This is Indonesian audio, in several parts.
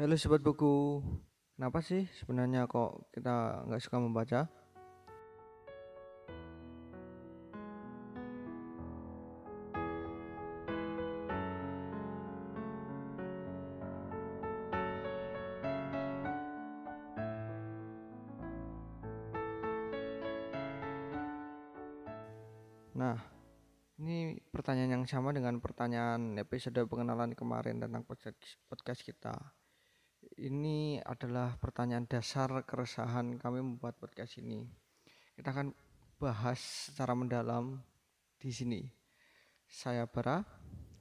Halo sobat buku, kenapa sih sebenarnya kok kita nggak suka membaca? Nah, ini pertanyaan yang sama dengan pertanyaan episode pengenalan kemarin tentang podcast kita. Ini adalah pertanyaan dasar keresahan kami membuat podcast ini. Kita akan bahas secara mendalam di sini. Saya Bara,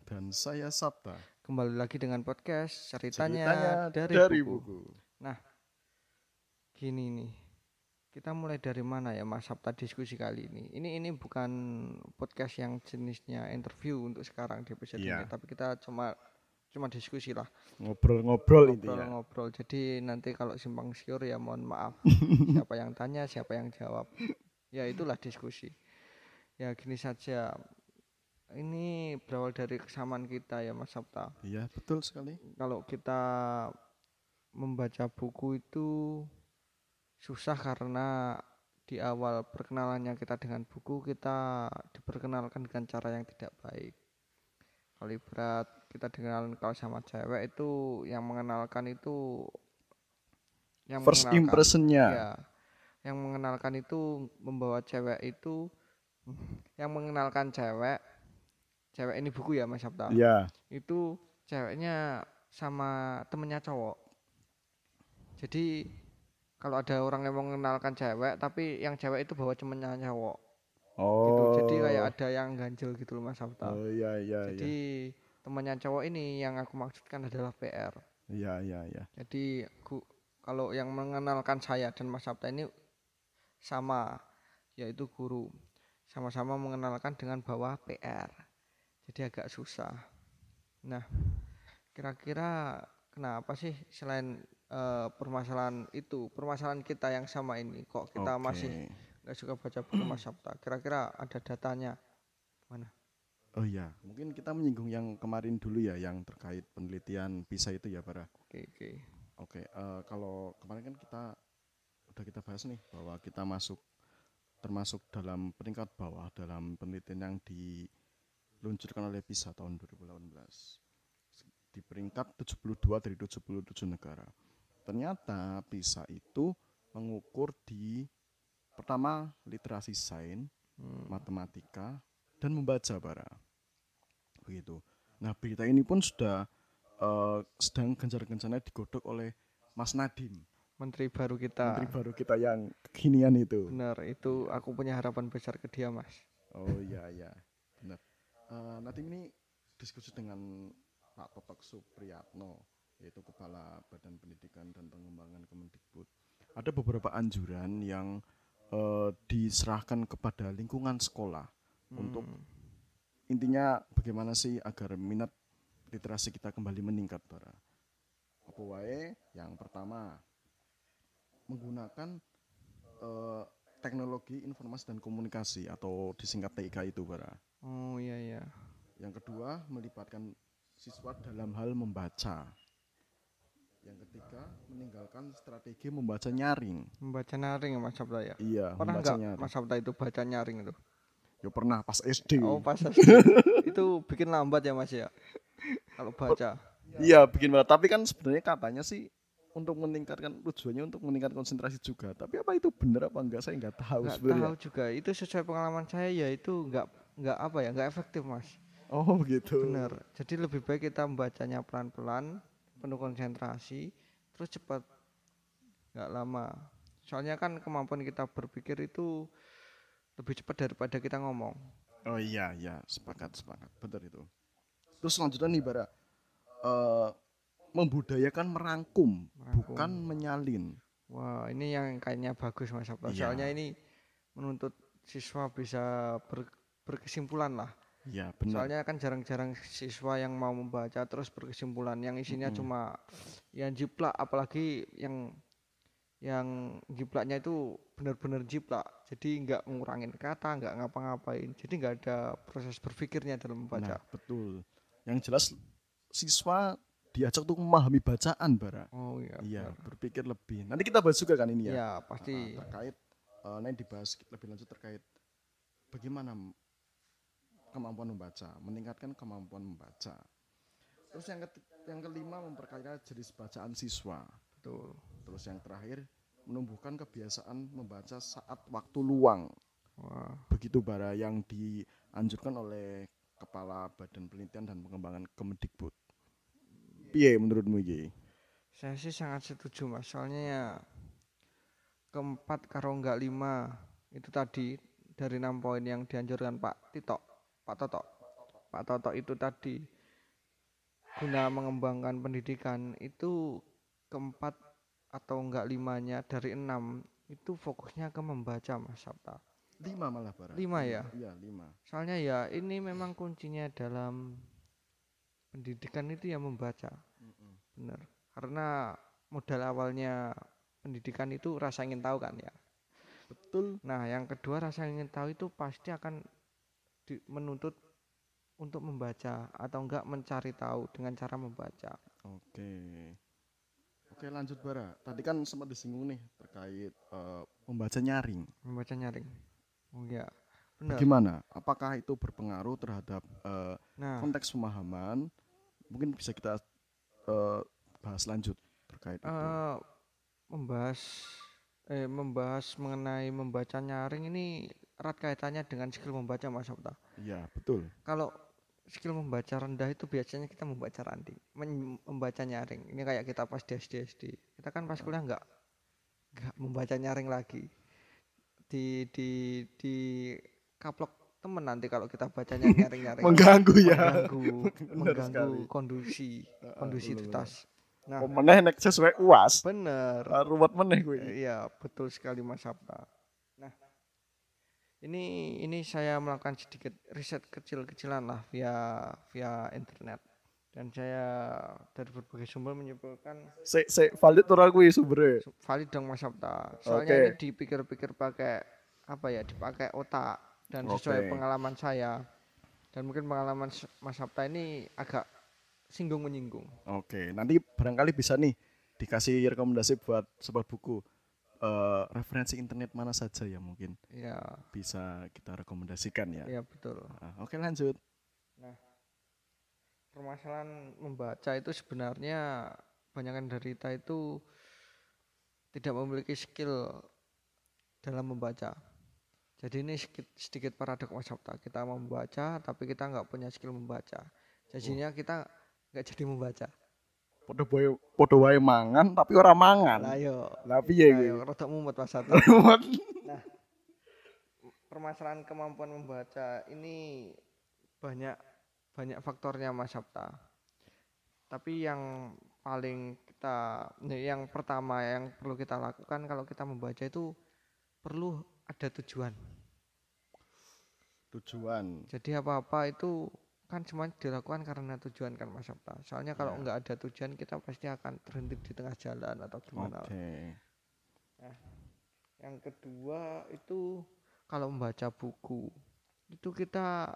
Dan saya Sabta. kembali lagi dengan podcast ceritanya, Ceritanya dari, dari buku. buku. Gini nih, kita mulai dari mana ya Mas Sabta diskusi kali ini? Ini ini bukan podcast yang jenisnya interview untuk sekarang di episode Iya. ini, tapi kita cuma cuma diskusi lah, Ngobrol-ngobrol intinya. ngobrol-ngobrol. Jadi nanti kalau simpang siur ya mohon maaf. siapa yang tanya, siapa yang jawab. Ya itulah diskusi. Ya gini saja. Ini berawal dari kesamaan kita ya Mas Sabta. Iya, betul sekali. kalau kita membaca buku itu susah karena di awal perkenalannya kita dengan buku kita diperkenalkan dengan cara yang tidak baik. Kalau ibarat kita dengan kalau sama cewek itu yang mengenalkan itu yang First impressionnya. Ya, yang mengenalkan itu membawa cewek itu yang mengenalkan cewek cewek ini buku ya Mas Sabta Iya. itu ceweknya sama temennya cowok jadi kalau ada orang yang mengenalkan cewek tapi yang cewek itu bawa temennya cowok gitu Oh. jadi kayak ada yang ganjel gitu loh mas Sabta Oh iya iya jadi iya. Temannya cowok ini yang aku maksudkan adalah PR Iya iya iya. jadi gu- kalau yang mengenalkan saya dan Mas Sabta ini sama yaitu guru. Sama-sama mengenalkan dengan bawah PR jadi agak susah. Nah kira-kira kenapa sih selain eh, permasalahan itu permasalahan kita yang sama ini kok kita Oke. masih nggak suka baca buku Mas Sabta? Kira-kira ada datanya? Mana Oh iya, mungkin kita menyinggung yang kemarin dulu ya yang terkait penelitian PISA itu ya, Bara. oke oke Oke, eh, kalau kemarin kan kita udah kita bahas nih bahwa kita masuk termasuk dalam peringkat bawah dalam penelitian yang diluncurkan oleh PISA tahun 2018 di peringkat 72 dari 77 negara. Ternyata PISA itu mengukur di pertama literasi sains, Hmm, matematika dan membaca bara. Begitu. Nah, berita ini pun sudah eh, sedang gencar-gencarnya digodok oleh Mas Nadim, menteri baru kita menteri baru kita yang kekinian itu. benar itu aku punya harapan besar ke dia Mas Oh iya iya, benar. Eh, Nadim ini diskusi dengan Pak Totok Supriyatno, yaitu Kepala Badan Pendidikan dan Pengembangan Kemendikbud. Ada beberapa anjuran yang eh, diserahkan kepada lingkungan sekolah untuk Hmm. intinya bagaimana sih agar minat literasi kita kembali meningkat para apa wae yang pertama menggunakan eh, teknologi informasi dan komunikasi atau disingkat TIK itu para Oh iya iya. yang kedua melibatkan siswa dalam hal membaca yang ketiga meninggalkan strategi membaca nyaring Membaca nyaring ya Mas Sabta ya. iya Pernah nggak Mas Sabta itu baca nyaring itu? Ya pernah pas SD Oh pas SD. itu bikin lambat ya Mas ya. Kalau baca. Iya bikin banget. Tapi kan sebenarnya katanya sih untuk meningkatkan tujuannya untuk meningkatkan konsentrasi juga. Tapi apa itu benar apa enggak saya nggak tahu Nggak sebenarnya. tahu juga. Itu sesuai pengalaman saya ya itu nggak nggak apa ya nggak efektif Mas. Oh begitu. Benar. Jadi lebih baik kita membacanya pelan-pelan, penuh konsentrasi, terus cepat. Nggak lama. Soalnya kan kemampuan kita berpikir itu lebih cepat daripada kita ngomong. Oh iya iya sepakat sepakat betul itu. Terus selanjutnya nih bara eh, membudayakan merangkum, Merangkum. bukan menyalin. Wah, ini yang kayaknya bagus Mas Sabta. Iya. Soalnya ini menuntut siswa bisa ber- berkesimpulan lah. Iya benar. Soalnya kan jarang-jarang siswa yang mau membaca terus berkesimpulan yang isinya Mm-mm. cuma yang jiplak apalagi yang yang jiplaknya itu benar-benar jiplak. Jadi nggak ngurangin kata, nggak ngapa-ngapain. Jadi nggak ada proses berpikirnya dalam membaca. Nah betul. Yang jelas siswa diajak tuh memahami bacaan bara Oh iya. iya benar. berpikir lebih nanti kita bahas juga kan ini ya Ya, pasti. Nah, terkait eh, nanti dibahas lebih lanjut terkait bagaimana kemampuan membaca meningkatkan kemampuan membaca terus yang keti- yang kelima memperkaya jenis bacaan siswa Betul. terus yang terakhir menumbuhkan kebiasaan membaca saat waktu luang Wah, begitu bara yang dianjurkan oleh kepala Badan Penelitian dan Pengembangan Kemendikbud. Piye menurutmu iki? saya sih sangat setuju mas. Soalnya ya keempat karo enggak lima itu tadi dari enam poin yang dianjurkan Pak Tito, Pak Toto, Pak Toto itu tadi guna mengembangkan pendidikan itu keempat atau enggak limanya dari enam itu fokusnya ke membaca mas Sabta. Lima malah bara. Lima ya? Iya lima. Soalnya ya ini memang kuncinya dalam pendidikan itu ya membaca. Benar. Karena modal awalnya pendidikan itu rasa ingin tahu kan ya. Betul. Nah, yang kedua rasa ingin tahu itu pasti akan di- menuntut untuk membaca atau enggak mencari tahu dengan cara membaca. Oke. Oke lanjut bara. Tadi kan sempat disinggung nih terkait eh, membaca nyaring. Membaca nyaring. Oh iya. Benar. Gimana? Apakah itu berpengaruh terhadap eh, Nah, konteks pemahaman? Mungkin bisa kita eh, bahas lanjut terkait itu. eh, membahas eh membahas mengenai membaca nyaring ini erat kaitannya dengan skill membaca Mas Sabta. Iya betul. kalau skill membaca rendah itu biasanya kita membaca ranting, membaca nyaring. Ini kayak kita pas di SD SD. Kita kan pas kuliah nggak nggak membaca nyaring lagi. Di di di kaplok temen nanti kalau kita bacanya nyaring nyaring. Mengganggu ya. mengganggu, mengganggu sekali. kondusi, kondusivitas. Nah, Pemenang nek sesuai uas. bener. Ruwet meneh kuwi. Iya, betul sekali Mas Sabta. Ini ini saya melakukan sedikit riset kecil-kecilan lah via via internet dan saya dari berbagai sumber menyimpulkan Se se valid ora kuwi sumbere. su- valid dong Mas Sabta. Soalnya Oke. ini dipikir-pikir pakai apa ya, dipakai otak dan sesuai pengalaman saya. Dan mungkin pengalaman Mas Sabta ini agak singgung menyinggung. Oke, nanti barangkali bisa nih dikasih rekomendasi buat sobat buku. Eh, referensi internet mana saja ya mungkin Ya, bisa kita rekomendasikan ya. ya betul. Ah, Oke lanjut. permasalahan membaca itu sebenarnya kebanyakan dari kita itu tidak memiliki skill dalam membaca. Jadi ini sedikit, sedikit paradok Mas Sabta. Kita membaca tapi kita nggak punya skill membaca. Jadinya kita nggak jadi membaca. Podo wae podo wae mangan tapi ora mangan. Lah yo, Lah piye ayo rada mumet Mas Sabta. Permasalahan kemampuan membaca ini banyak banyak faktornya Mas Sabta. Tapi yang paling kita yang pertama yang perlu kita lakukan kalau kita membaca itu perlu ada tujuan. Tujuan. Jadi apa-apa itu kan cuma dilakukan karena tujuan kan Mas Sabta. Soalnya kalau Ya. nggak ada tujuan kita pasti akan terhenti di tengah jalan atau gimana. Oke. Yang kedua itu kalau membaca buku itu kita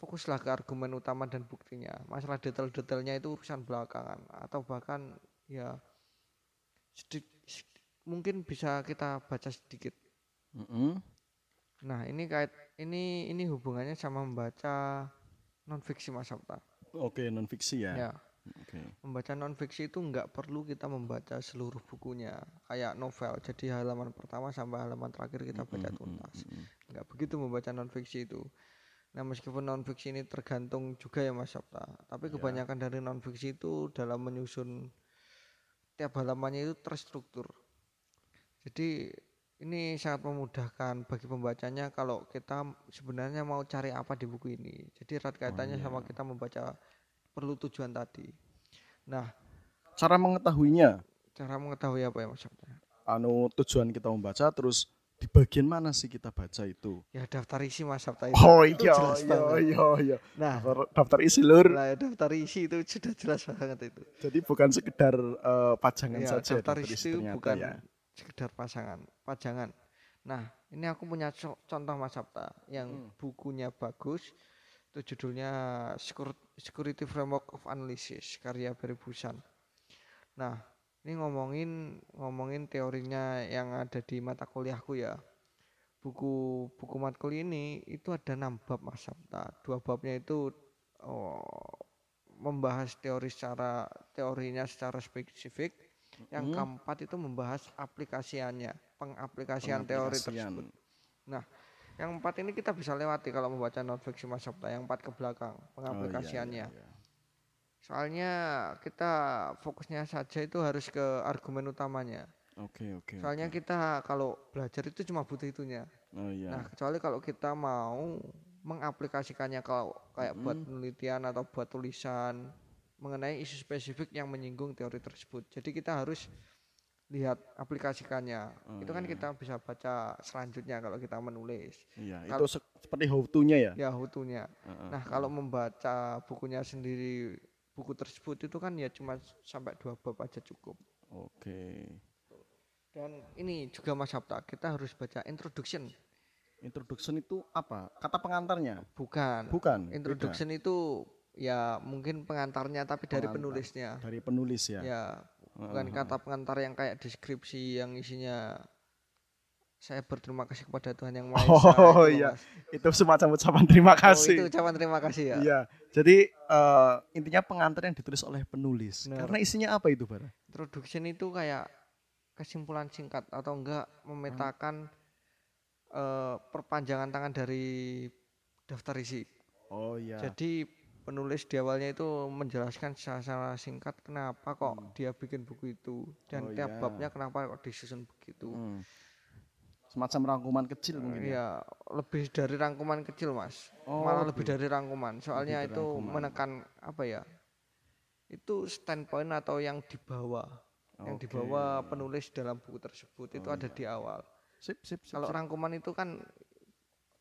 fokuslah ke argumen utama dan buktinya. Masalah detail-detailnya itu urusan belakangan atau bahkan ya mungkin bisa kita baca sedikit. Mm-mm. Nah, ini kait ini ini hubungannya sama membaca non fiksi Mas Sabta. Oke, non fiksi ya. Ya, Oke. membaca non fiksi itu nggak perlu kita membaca seluruh bukunya kayak novel. Jadi halaman pertama sampai halaman terakhir kita baca tuntas. nggak begitu membaca non fiksi itu. Nah meskipun non fiksi ini tergantung juga ya Mas Sabta, tapi Iya. kebanyakan dari non fiksi itu dalam menyusun tiap halamannya itu terstruktur. Jadi ini sangat memudahkan bagi pembacanya kalau kita sebenarnya mau cari apa di buku ini. Jadi erat kaitannya sama iya. kita membaca perlu tujuan tadi. Nah Cara mengetahuinya, cara mengetahui apa ya Sabta? anu tujuan kita membaca terus di bagian mana sih kita baca itu? Ya daftar isi Mas Sabta itu. Oh Itu iya jelas iya banget. iya iya. Nah Daftar, daftar isi lur. Nah, daftar isi itu sudah jelas banget itu. Jadi bukan sekedar eh, pajangan Ya, saja daftar daftar isi itu ternyata bukan ya. Sekedar pasangan, pajangan. Nah, ini aku punya co- contoh Mas Sabta yang Hmm. bukunya bagus, itu judulnya Secur- Security Framework of Analysis karya Barry Busan nah ini ngomongin ngomongin teorinya yang ada di mata kuliahku ya buku buku matkul ini itu ada enam bab mas Sabta dua babnya itu oh, membahas teori secara teorinya secara spesifik yang Mhm. keempat itu membahas aplikasiannya pengaplikasian teori tersebut nah yang empat ini kita bisa lewati kalau membaca non fiksi mas Sabta yang empat ke belakang Oh, iya, pengaplikasiannya iya, iya. soalnya kita fokusnya saja itu harus ke argumen utamanya Oke, oke. soalnya oke. kita kalau belajar itu cuma butuh itunya Oh iya. Nah, kecuali kalau kita mau mengaplikasikannya kalau kayak buat Mm-mm. penelitian atau buat tulisan mengenai isu spesifik yang menyinggung teori tersebut. Jadi kita harus lihat aplikasikannya. Oh, Itu kan iya. kita bisa baca selanjutnya kalau kita menulis. Iya, itu se- seperti how to-nya ya. Ya, hutunya. Heeh. Nah, kalau membaca bukunya sendiri buku tersebut itu kan ya cuma sampai dua bab aja cukup. Oke. Dan ini juga Mas Sabta, kita harus baca introduction. Introduction itu apa? Kata pengantarnya? Bukan. Bukan. beda. Introduction itu ya mungkin pengantarnya tapi dari Pengantar. penulisnya. dari penulis ya. Ya, bukan Heeh, kata pengantar yang kayak deskripsi yang isinya saya berterima kasih kepada Tuhan yang Maha Esa. Oh, itu loh, iya. Mas. Itu semacam ucapan terima Oh, kasih. itu ucapan terima kasih ya. Iya. Jadi eh, intinya pengantar yang ditulis oleh penulis. Benar. Karena isinya apa itu, Bara? Introduction itu kayak kesimpulan singkat atau enggak memetakan eh, perpanjangan tangan dari daftar isi. Oh iya. Jadi penulis di awalnya itu menjelaskan secara singkat kenapa kok dia bikin buku itu dan Hmm. Oh, tiap iya. babnya kenapa kok disusun begitu. Hmm. Semacam rangkuman kecil mungkin ya. Iya, lebih dari rangkuman kecil, Mas. Oh, Malah lebih gitu. dari rangkuman. Soalnya dari itu rangkuman. menekan apa ya? Itu standpoint atau yang dibawa. Yang Oke. dibawa penulis dalam buku tersebut itu Oh, ada di awal. Sip, sip, sip. Kalau sip. rangkuman itu kan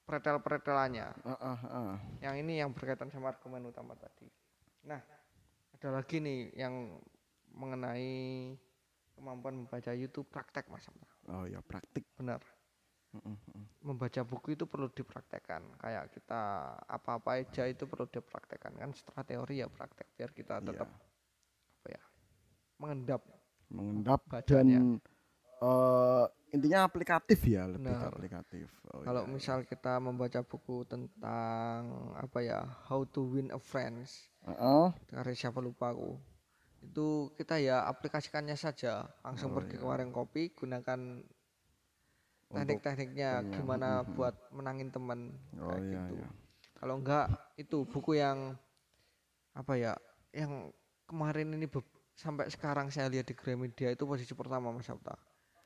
pretel-pretelannya. Ah, ah, ah. Yang ini yang berkaitan sama argumen utama tadi. Nah, ada lagi nih yang mengenai kemampuan membaca YouTube praktek Mas. Oh ya, praktik. Benar. Membaca buku itu perlu dipraktekkan. Kayak kita apa-apa aja itu perlu dipraktekkan kan setelah teori ya praktek biar kita tetap Iya. apa ya? mengendap. mengendap Bacanya. dan eh, intinya aplikatif ya, lebih ke Benar. aplikatif. Oh, Kalau iya. misal kita membaca buku tentang apa ya? How to win a friends Heeh. karya siapa lupa aku itu kita ya aplikasikannya saja langsung Oh, pergi ke iya. warung kopi gunakan teknik-tekniknya ininya, gimana buat menangin teman Oh kayak iya, gitu iya. kalau enggak itu buku yang apa ya yang kemarin ini sampai sekarang saya lihat di Gramedia itu posisi pertama Mas Sabta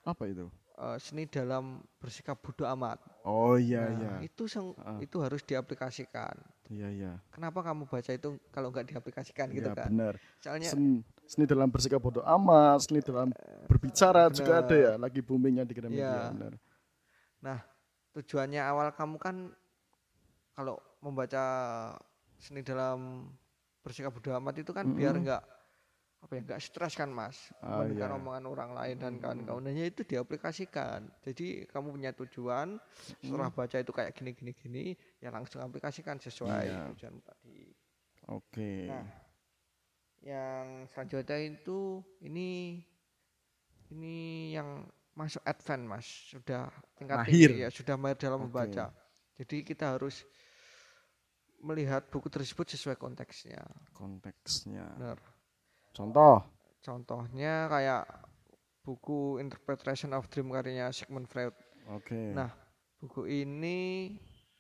Apa itu? Eh, seni dalam bersikap bodoh amat Oh iya Nah, iya. itu seng- Heeh. itu harus diaplikasikan Iya iya. kenapa kamu baca itu kalau enggak diaplikasikan gitu Iya kan benar. soalnya Seni, seni dalam bersikap bodoh amat, seni dalam berbicara juga ada ya, lagi boomingnya di Gramedia, Iya. benar. tujuannya awal kamu kan kalau membaca seni dalam bersikap bodoh amat itu kan biar Mm-mm. Apa ya enggak stres kan mas Ah, mendengar iya. omongan orang lain dan kawan-kawannya itu diaplikasikan jadi kamu punya tujuan setelah baca itu kayak gini gini gini ya langsung aplikasikan sesuai Iya. tujuan tadi Oke. Nah, yang selanjutnya itu ini ini yang masuk advance mas sudah tingkat Mahir. tinggi ya sudah mahir dalam Oke. membaca jadi kita harus melihat buku tersebut sesuai konteksnya Konteksnya. benar Contoh. contohnya kayak buku Interpretation of Dream karyanya Sigmund Freud Oke. Nah, buku ini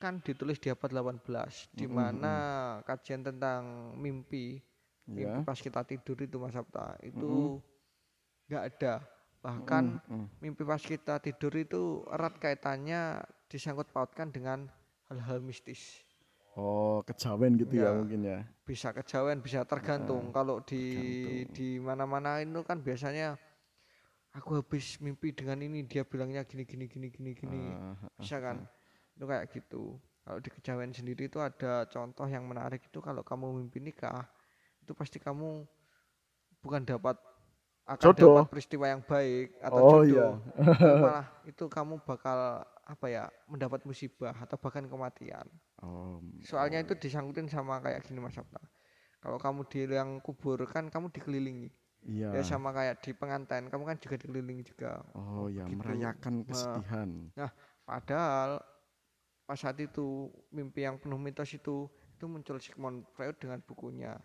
kan ditulis di abad 18 di Mm-mm, mana kajian tentang mimpi mimpi ya. pas kita tidur itu Mas Sabta itu nggak ada bahkan Mm, mm. mimpi pas kita tidur itu erat kaitannya disangkut pautkan dengan hal-hal mistis Oh, kejawen gitu ya Ya. mungkin ya. bisa kejawen bisa tergantung kalau di tergantung. di mana-mana itu kan biasanya aku habis mimpi dengan ini dia bilangnya gini gini gini gini gini Ah, ah, bisa kan itu kayak gitu kalau di kejawen sendiri itu ada contoh yang menarik itu kalau kamu mimpi nikah itu pasti kamu bukan dapat akan Jodoh. dapat peristiwa yang baik atau Oh, jodoh iya. malah itu kamu bakal apa ya mendapat musibah atau bahkan kematian. Oh, Soalnya itu disangkutin sama kayak gini Mas Sabta. Kalau kamu di liang kubur kan kamu dikelilingi. iya. Ya sama kayak di pengantin, kamu kan juga dikelilingi juga. Oh ya, gitu. merayakan Nah. kesedihan. Padahal pas saat itu mimpi yang penuh mitos itu itu muncul Sigmund Freud dengan bukunya.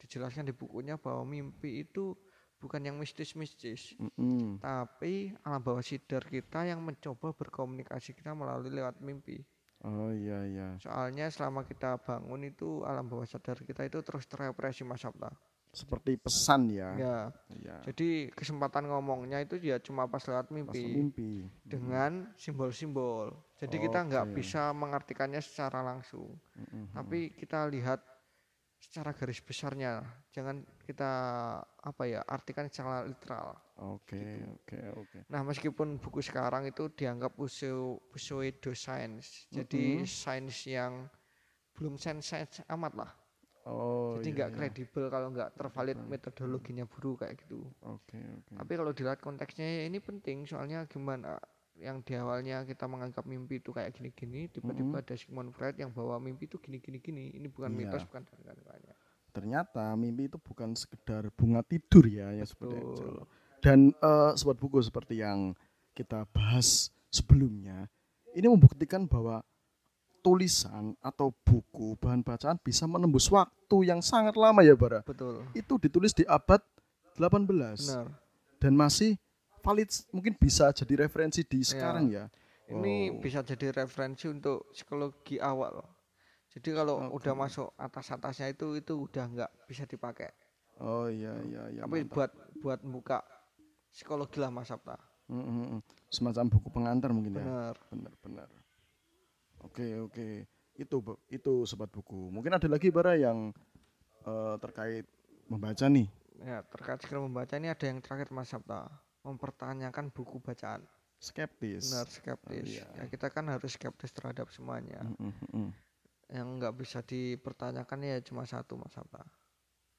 Dijelaskan di bukunya bahwa mimpi itu bukan yang mistis-mistis, Mm-mm. tapi alam bawah sadar kita yang mencoba berkomunikasi kita melalui lewat mimpi. Oh iya iya. Soalnya selama kita bangun itu alam bawah sadar kita itu terus terepresi Mas Sabta. Seperti pesan ya. Ya, Iya. jadi kesempatan ngomongnya itu ya cuma pas lewat Pas mimpi. mimpi. dengan simbol-simbol. Jadi kita nggak bisa mengartikannya secara langsung, Mm-mm. tapi kita lihat secara garis besarnya. Jangan kita apa ya artikan secara literal. Oke gitu. oke oke. Nah meskipun buku sekarang itu dianggap pseudo pseudoscience, jadi Mm-mm. sains yang belum sains-sains amat lah. Oh jadi iya, nggak iya. kredibel kalau nggak tervalid Betul. metodologinya buru kayak gitu. Oke oke. Tapi kalau dilihat konteksnya ini penting soalnya gimana yang di awalnya kita menganggap mimpi itu kayak gini-gini, tiba-tiba ada Sigmund Freud yang bawa mimpi itu gini-gini gini. Ini bukan Iya. mitos, bukan dan lain-lainnya. Ternyata mimpi itu bukan sekedar bunga tidur ya, ya seperti itu. Dan eh, sobat buku seperti yang kita bahas sebelumnya, ini membuktikan bahwa tulisan atau buku bahan bacaan bisa menembus waktu yang sangat lama ya Bara. Betul. Itu ditulis di abad 18 Benar. dan masih valid mungkin bisa jadi referensi di sekarang ya. Ini bisa jadi referensi untuk psikologi awal. Jadi kalau Oke. udah masuk atas-atasnya itu itu udah nggak bisa dipakai. Oh iya iya iya. Tapi mantap. buat buat buka psikologi lah Mas Sabta. Mm, mm, mm. Semacam buku pengantar mungkin ya. Benar. benar-benar oke oke itu Bu- itu sobat buku mungkin ada lagi bara yang eh, terkait membaca nih Ya, terkait skill membaca ini ada yang terakhir Mas Sabta. Mempertanyakan buku bacaan. skeptis Benar skeptis. iya. Ya kita kan harus skeptis terhadap semuanya. Mm, mm, mm, mm. Yang nggak bisa dipertanyakan ya cuma satu Mas Sabta.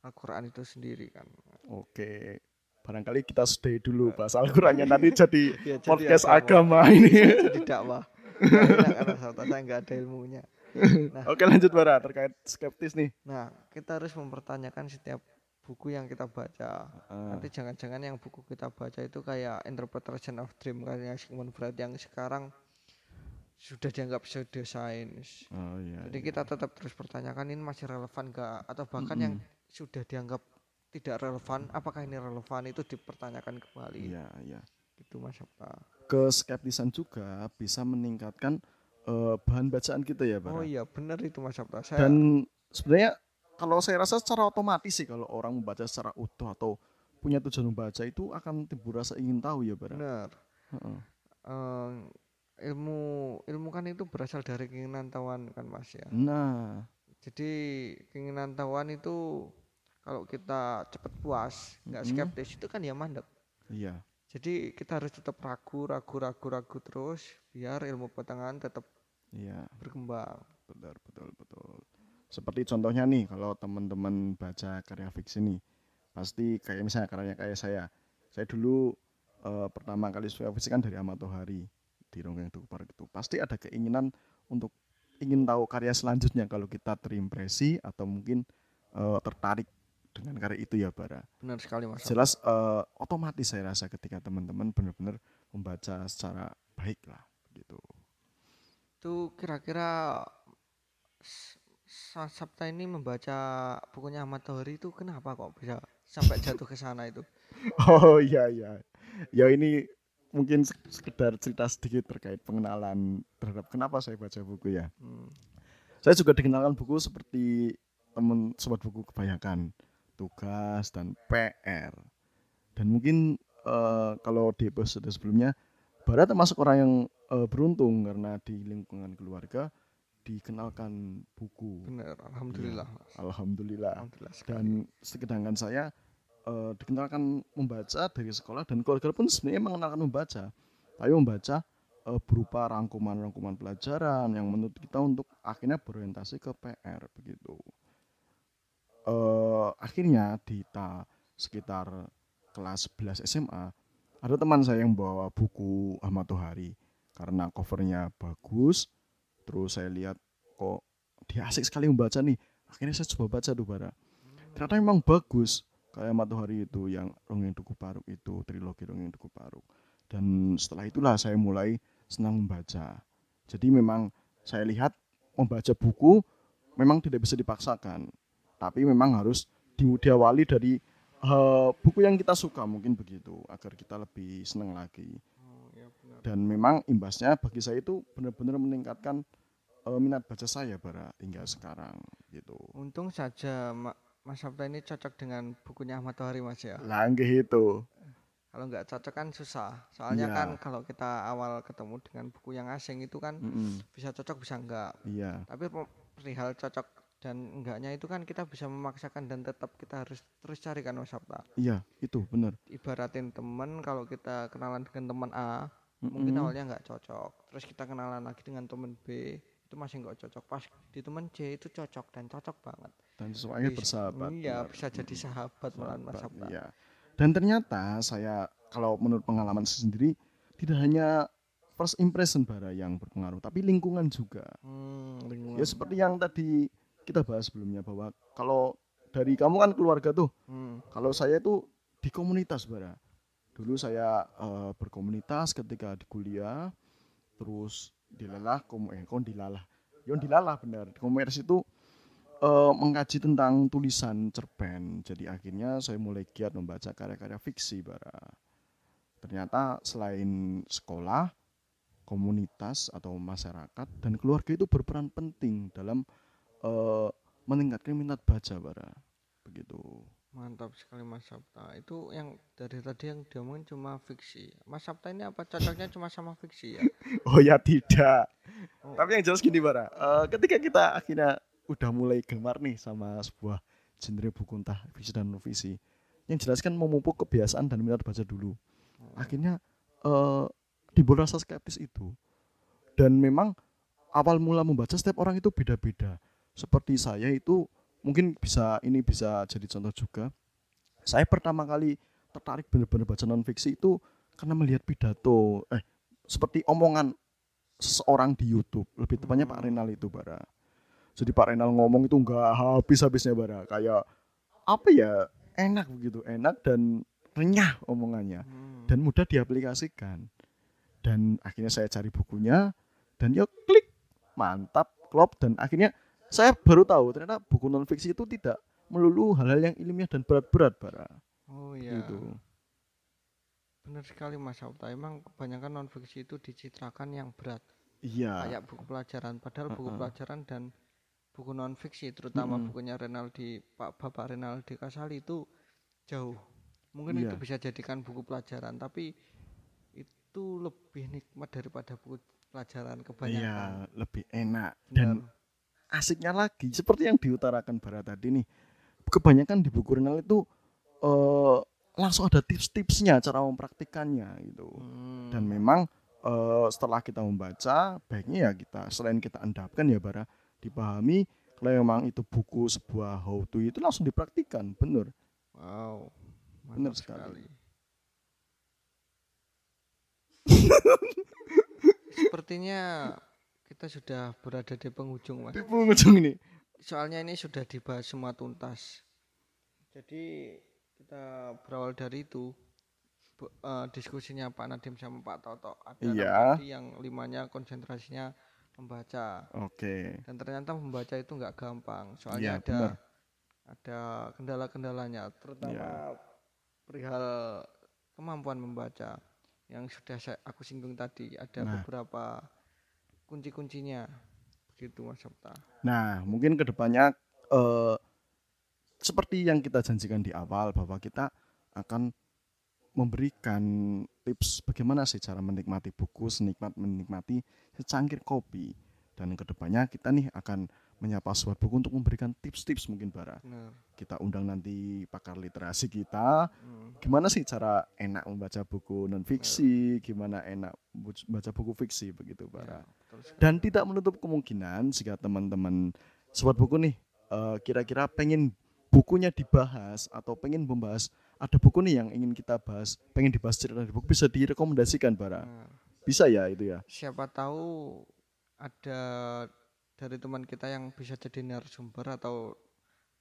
Al-Quran itu sendiri kan. oke barangkali kita stay dulu bahas Al-Qurannya nanti jadi Ya, jadi podcast agama ini jadi dakwah. Mas Sabta, saya nggak ada ilmunya. oke lanjut bara terkait skeptis nih Nah, kita harus mempertanyakan setiap buku yang kita baca. Ah, Nanti jangan-jangan yang buku kita baca itu kayak Interpretation of Dream kayak Sigmund Freud yang sekarang sudah dianggap pseudoscience. oh iya Jadi kita tetap terus pertanyakan ini masih relevan gak atau bahkan yang sudah dianggap tidak relevan, apakah ini relevan itu dipertanyakan kembali. iya iya Gitu Mas Sabta. keskeptisan juga bisa meningkatkan eh, bahan bacaan kita ya bara Oh iya, benar itu Mas Sabta. Saya dan sebenarnya kalau saya rasa secara otomatis sih kalau orang membaca secara utuh atau punya tujuan membaca itu akan timbul rasa ingin tahu ya bara benar. Heeh. Eh, ilmu ilmu kan itu berasal dari keinginan tahuan kan Mas ya. nah Jadi keinginan tahuan itu kalau kita cepat puas, nggak Mm-mm. skeptis itu kan ya mandek. iya Jadi kita harus tetap ragu, ragu, ragu, ragu terus biar ilmu pertengahan tetap iya berkembang. betul betul betul seperti contohnya nih kalau teman-teman baca karya fiksi nih pasti kayak misalnya karya kayak saya. Saya dulu eh, pertama kali suka fiksi kan dari Amato Hari di Ronggeng Dukupar itu. Pasti ada keinginan untuk ingin tahu karya selanjutnya. Kalau kita terimpresi atau mungkin eh, tertarik dengan karya itu ya Bara. Benar sekali Mas. jelas eh, otomatis saya rasa ketika teman-teman benar-benar membaca secara baik lah gitu. Itu kira-kira Sabta ini membaca bukunya Ahmad Tohari itu kenapa kok bisa sampai jatuh ke sana itu? Oh iya iya. Ya ini mungkin sek- sekedar cerita sedikit terkait pengenalan terhadap kenapa saya baca buku ya. Hmm. Saya juga dikenalkan buku seperti teman sobat buku kebanyakan tugas dan PR. Dan mungkin eh, kalau di episode sebelumnya Bara termasuk orang yang eh, beruntung karena di lingkungan keluarga dikenalkan buku. Benar, alhamdulillah. Mas. Alhamdulillah. Alhamdulillah sekali. dan sedangkan saya eh, dikenalkan membaca dari sekolah dan keluarga pun sebenarnya mengenalkan membaca tapi membaca eh, berupa rangkuman-rangkuman pelajaran yang menurut kita untuk akhirnya berorientasi ke PR begitu eh akhirnya di ta sekitar kelas 11 SMA ada teman saya yang bawa buku Ahmad Tohari karena covernya bagus terus saya lihat kok dia asik sekali membaca nih. Akhirnya saya coba baca tuh bara. Ternyata memang bagus. Kayak matahari itu yang Rongeng Duku Paruk itu trilogi Rongeng Duku Paruk. Dan setelah itulah saya mulai senang membaca. Jadi memang saya lihat membaca buku memang tidak bisa dipaksakan. Tapi memang harus di- diawali dari eh, buku yang kita suka mungkin begitu agar kita lebih senang lagi. Oh, ya benar. dan memang imbasnya bagi saya itu benar-benar meningkatkan eh, minat baca saya bara hingga sekarang gitu Untung saja Ma- Mas Sabta ini cocok dengan bukunya Ahmad Tohari Mas ya. langgih itu Kalau nggak cocok kan susah. Soalnya Iya. kan kalau kita awal ketemu dengan buku yang asing itu kan Mm-mm. bisa cocok bisa enggak. iya Tapi pe- perihal cocok dan enggaknya itu kan kita bisa memaksakan dan tetap kita harus terus cari kan Mas Sabta. iya itu benar Ibaratin temen kalau kita kenalan dengan teman A, mungkin awalnya nggak cocok. Terus kita kenalan lagi dengan teman B, itu masih nggak cocok. Pas di teman C itu cocok dan cocok banget. dan sesuai bersahabat Iya, benar. bisa jadi sahabat malahan Mas Sabta. iya. dan ternyata saya kalau menurut pengalaman saya sendiri tidak hanya first impression bara yang berpengaruh tapi lingkungan juga Hmm, lingkungan. ya seperti yang tadi kita bahas sebelumnya bahwa kalau dari kamu kan keluarga tuh Hmm, Kalau saya itu di komunitas bara. Dulu saya eh, berkomunitas ketika di kuliah, terus dilalah, kom eh kon dilalah, yon dilalah benar. Komunitas itu eh, mengkaji tentang tulisan cerpen. Jadi akhirnya saya mulai giat membaca karya-karya fiksi bara. Ternyata selain sekolah, komunitas atau masyarakat dan keluarga itu berperan penting dalam eh, meningkatkan minat baca bara. Begitu. Mantap sekali Mas Sabta. Itu yang dari tadi yang diomongin cuma fiksi. Mas Sabta ini apa cocoknya cuma sama fiksi ya? Oh ya tidak. Oh. Tapi yang jelas gini bara, Eh, ketika kita akhirnya udah mulai gemar nih sama sebuah genre buku entah fiksi dan non fiksi, yang jelas kan memupuk kebiasaan dan minat baca dulu. Akhirnya eh timbul rasa skeptis itu. Dan memang awal mula membaca setiap orang itu beda-beda. Seperti saya itu mungkin bisa ini bisa jadi contoh juga. Saya pertama kali tertarik benar-benar baca non fiksi itu karena melihat pidato eh seperti omongan seseorang di YouTube. Lebih tepatnya Pak Hmm. Renal itu bara. Jadi Pak Renal ngomong itu nggak habis-habisnya bara. Kayak apa ya enak begitu. Enak dan renyah omongannya. Hmm. dan mudah diaplikasikan. Dan akhirnya saya cari bukunya dan ya klik. Mantap klop dan akhirnya saya baru tahu ternyata buku non fiksi itu tidak melulu hal-hal yang ilmiah dan berat-berat bara Oh iya. gitu Benar sekali Mas Sabta. Emang kebanyakan non fiksi itu dicitrakan yang berat. iya Kayak buku pelajaran. Padahal buku Heeh. pelajaran dan buku non fiksi terutama Mm-mm. bukunya Renaldi Pak Bapak Renaldi Kasali itu jauh. Mungkin Iya. itu bisa jadikan buku pelajaran tapi itu lebih nikmat daripada buku pelajaran iya kebanyakan. lebih enak Benar. Asiknya lagi seperti yang diutarakan Barat tadi nih kebanyakan di buku Renal itu eh, langsung ada tips-tipsnya cara mempraktikannya gitu Hmm. dan memang eh, setelah kita membaca baiknya ya kita selain kita endapkan ya bara dipahami kalau memang itu buku sebuah how to itu langsung dipraktikkan bener Wow. Benar mantap sekali. Sepertinya kita sudah berada di penghujung, Mas. di penghujung ini Soalnya ini sudah dibahas semua tuntas. Jadi kita berawal dari itu bu- eh, diskusinya Pak Nadim sama Pak Toto. Ada Iya. yang limanya konsentrasinya membaca oke dan ternyata membaca itu nggak gampang. Soalnya ada benar. ada kendala-kendalanya, terutama Iya. perihal kemampuan membaca yang sudah saya aku singgung tadi. Ada Nah. beberapa kunci-kuncinya. Begitu Mas Sabta. Nah, mungkin ke depannya eh, seperti yang kita janjikan di awal bahwa kita akan memberikan tips bagaimana sih cara menikmati buku senikmat menikmati secangkir kopi dan ke depannya kita nih akan menyapa sobat buku untuk memberikan tips-tips mungkin bara. Benar. kita undang nanti pakar literasi kita. Hmm. gimana sih cara enak membaca buku non fiksi gimana enak bu- baca buku fiksi begitu bara? Ya, dan tidak menutup kemungkinan jika teman-teman sobat buku nih eh, kira-kira pengen bukunya dibahas atau pengen membahas ada buku nih yang ingin kita bahas pengen dibahas cerita di buku bisa direkomendasikan bara. Nah, bisa ya itu ya? Siapa tahu ada dari teman kita yang bisa jadi narasumber atau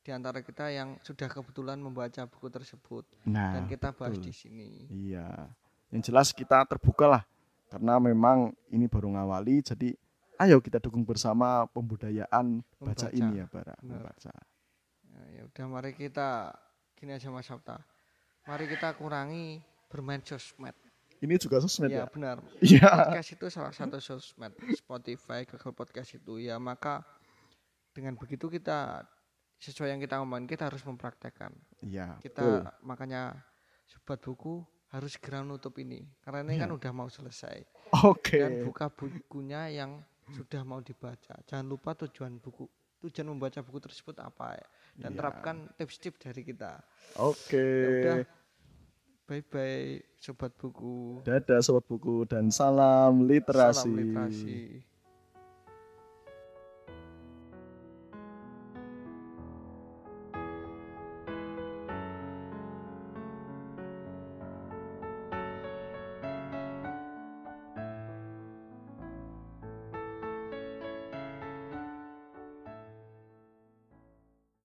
di antara kita yang sudah kebetulan membaca buku tersebut nah dan kita bahas betul. di sini. iya yang jelas kita terbuka lah karena memang ini baru ngawali jadi ayo kita dukung bersama pembudayaan baca Membaca. ini ya bara Benar. membaca Ya, ya udah mari kita gini aja Mas Sabta. Mari kita kurangi bermain sosmed. Ini juga sosmed Ya ya benar. iya Podcast itu salah satu sosmed. Spotify, Google Podcast itu ya maka dengan begitu kita sesuai yang kita ngomongin kita harus mempraktekkan. iya Kita betul. makanya sobat buku harus segera nutup ini karena ini kan Iya. udah mau selesai. oke dan buka bukunya yang sudah mau dibaca. Jangan lupa tujuan buku, tujuan membaca buku tersebut apa ya. Dan Iya. terapkan tips-tips dari kita. oke Ya udah. Bye bye sobat buku. dadah sobat buku dan salam literasi Salam literasi.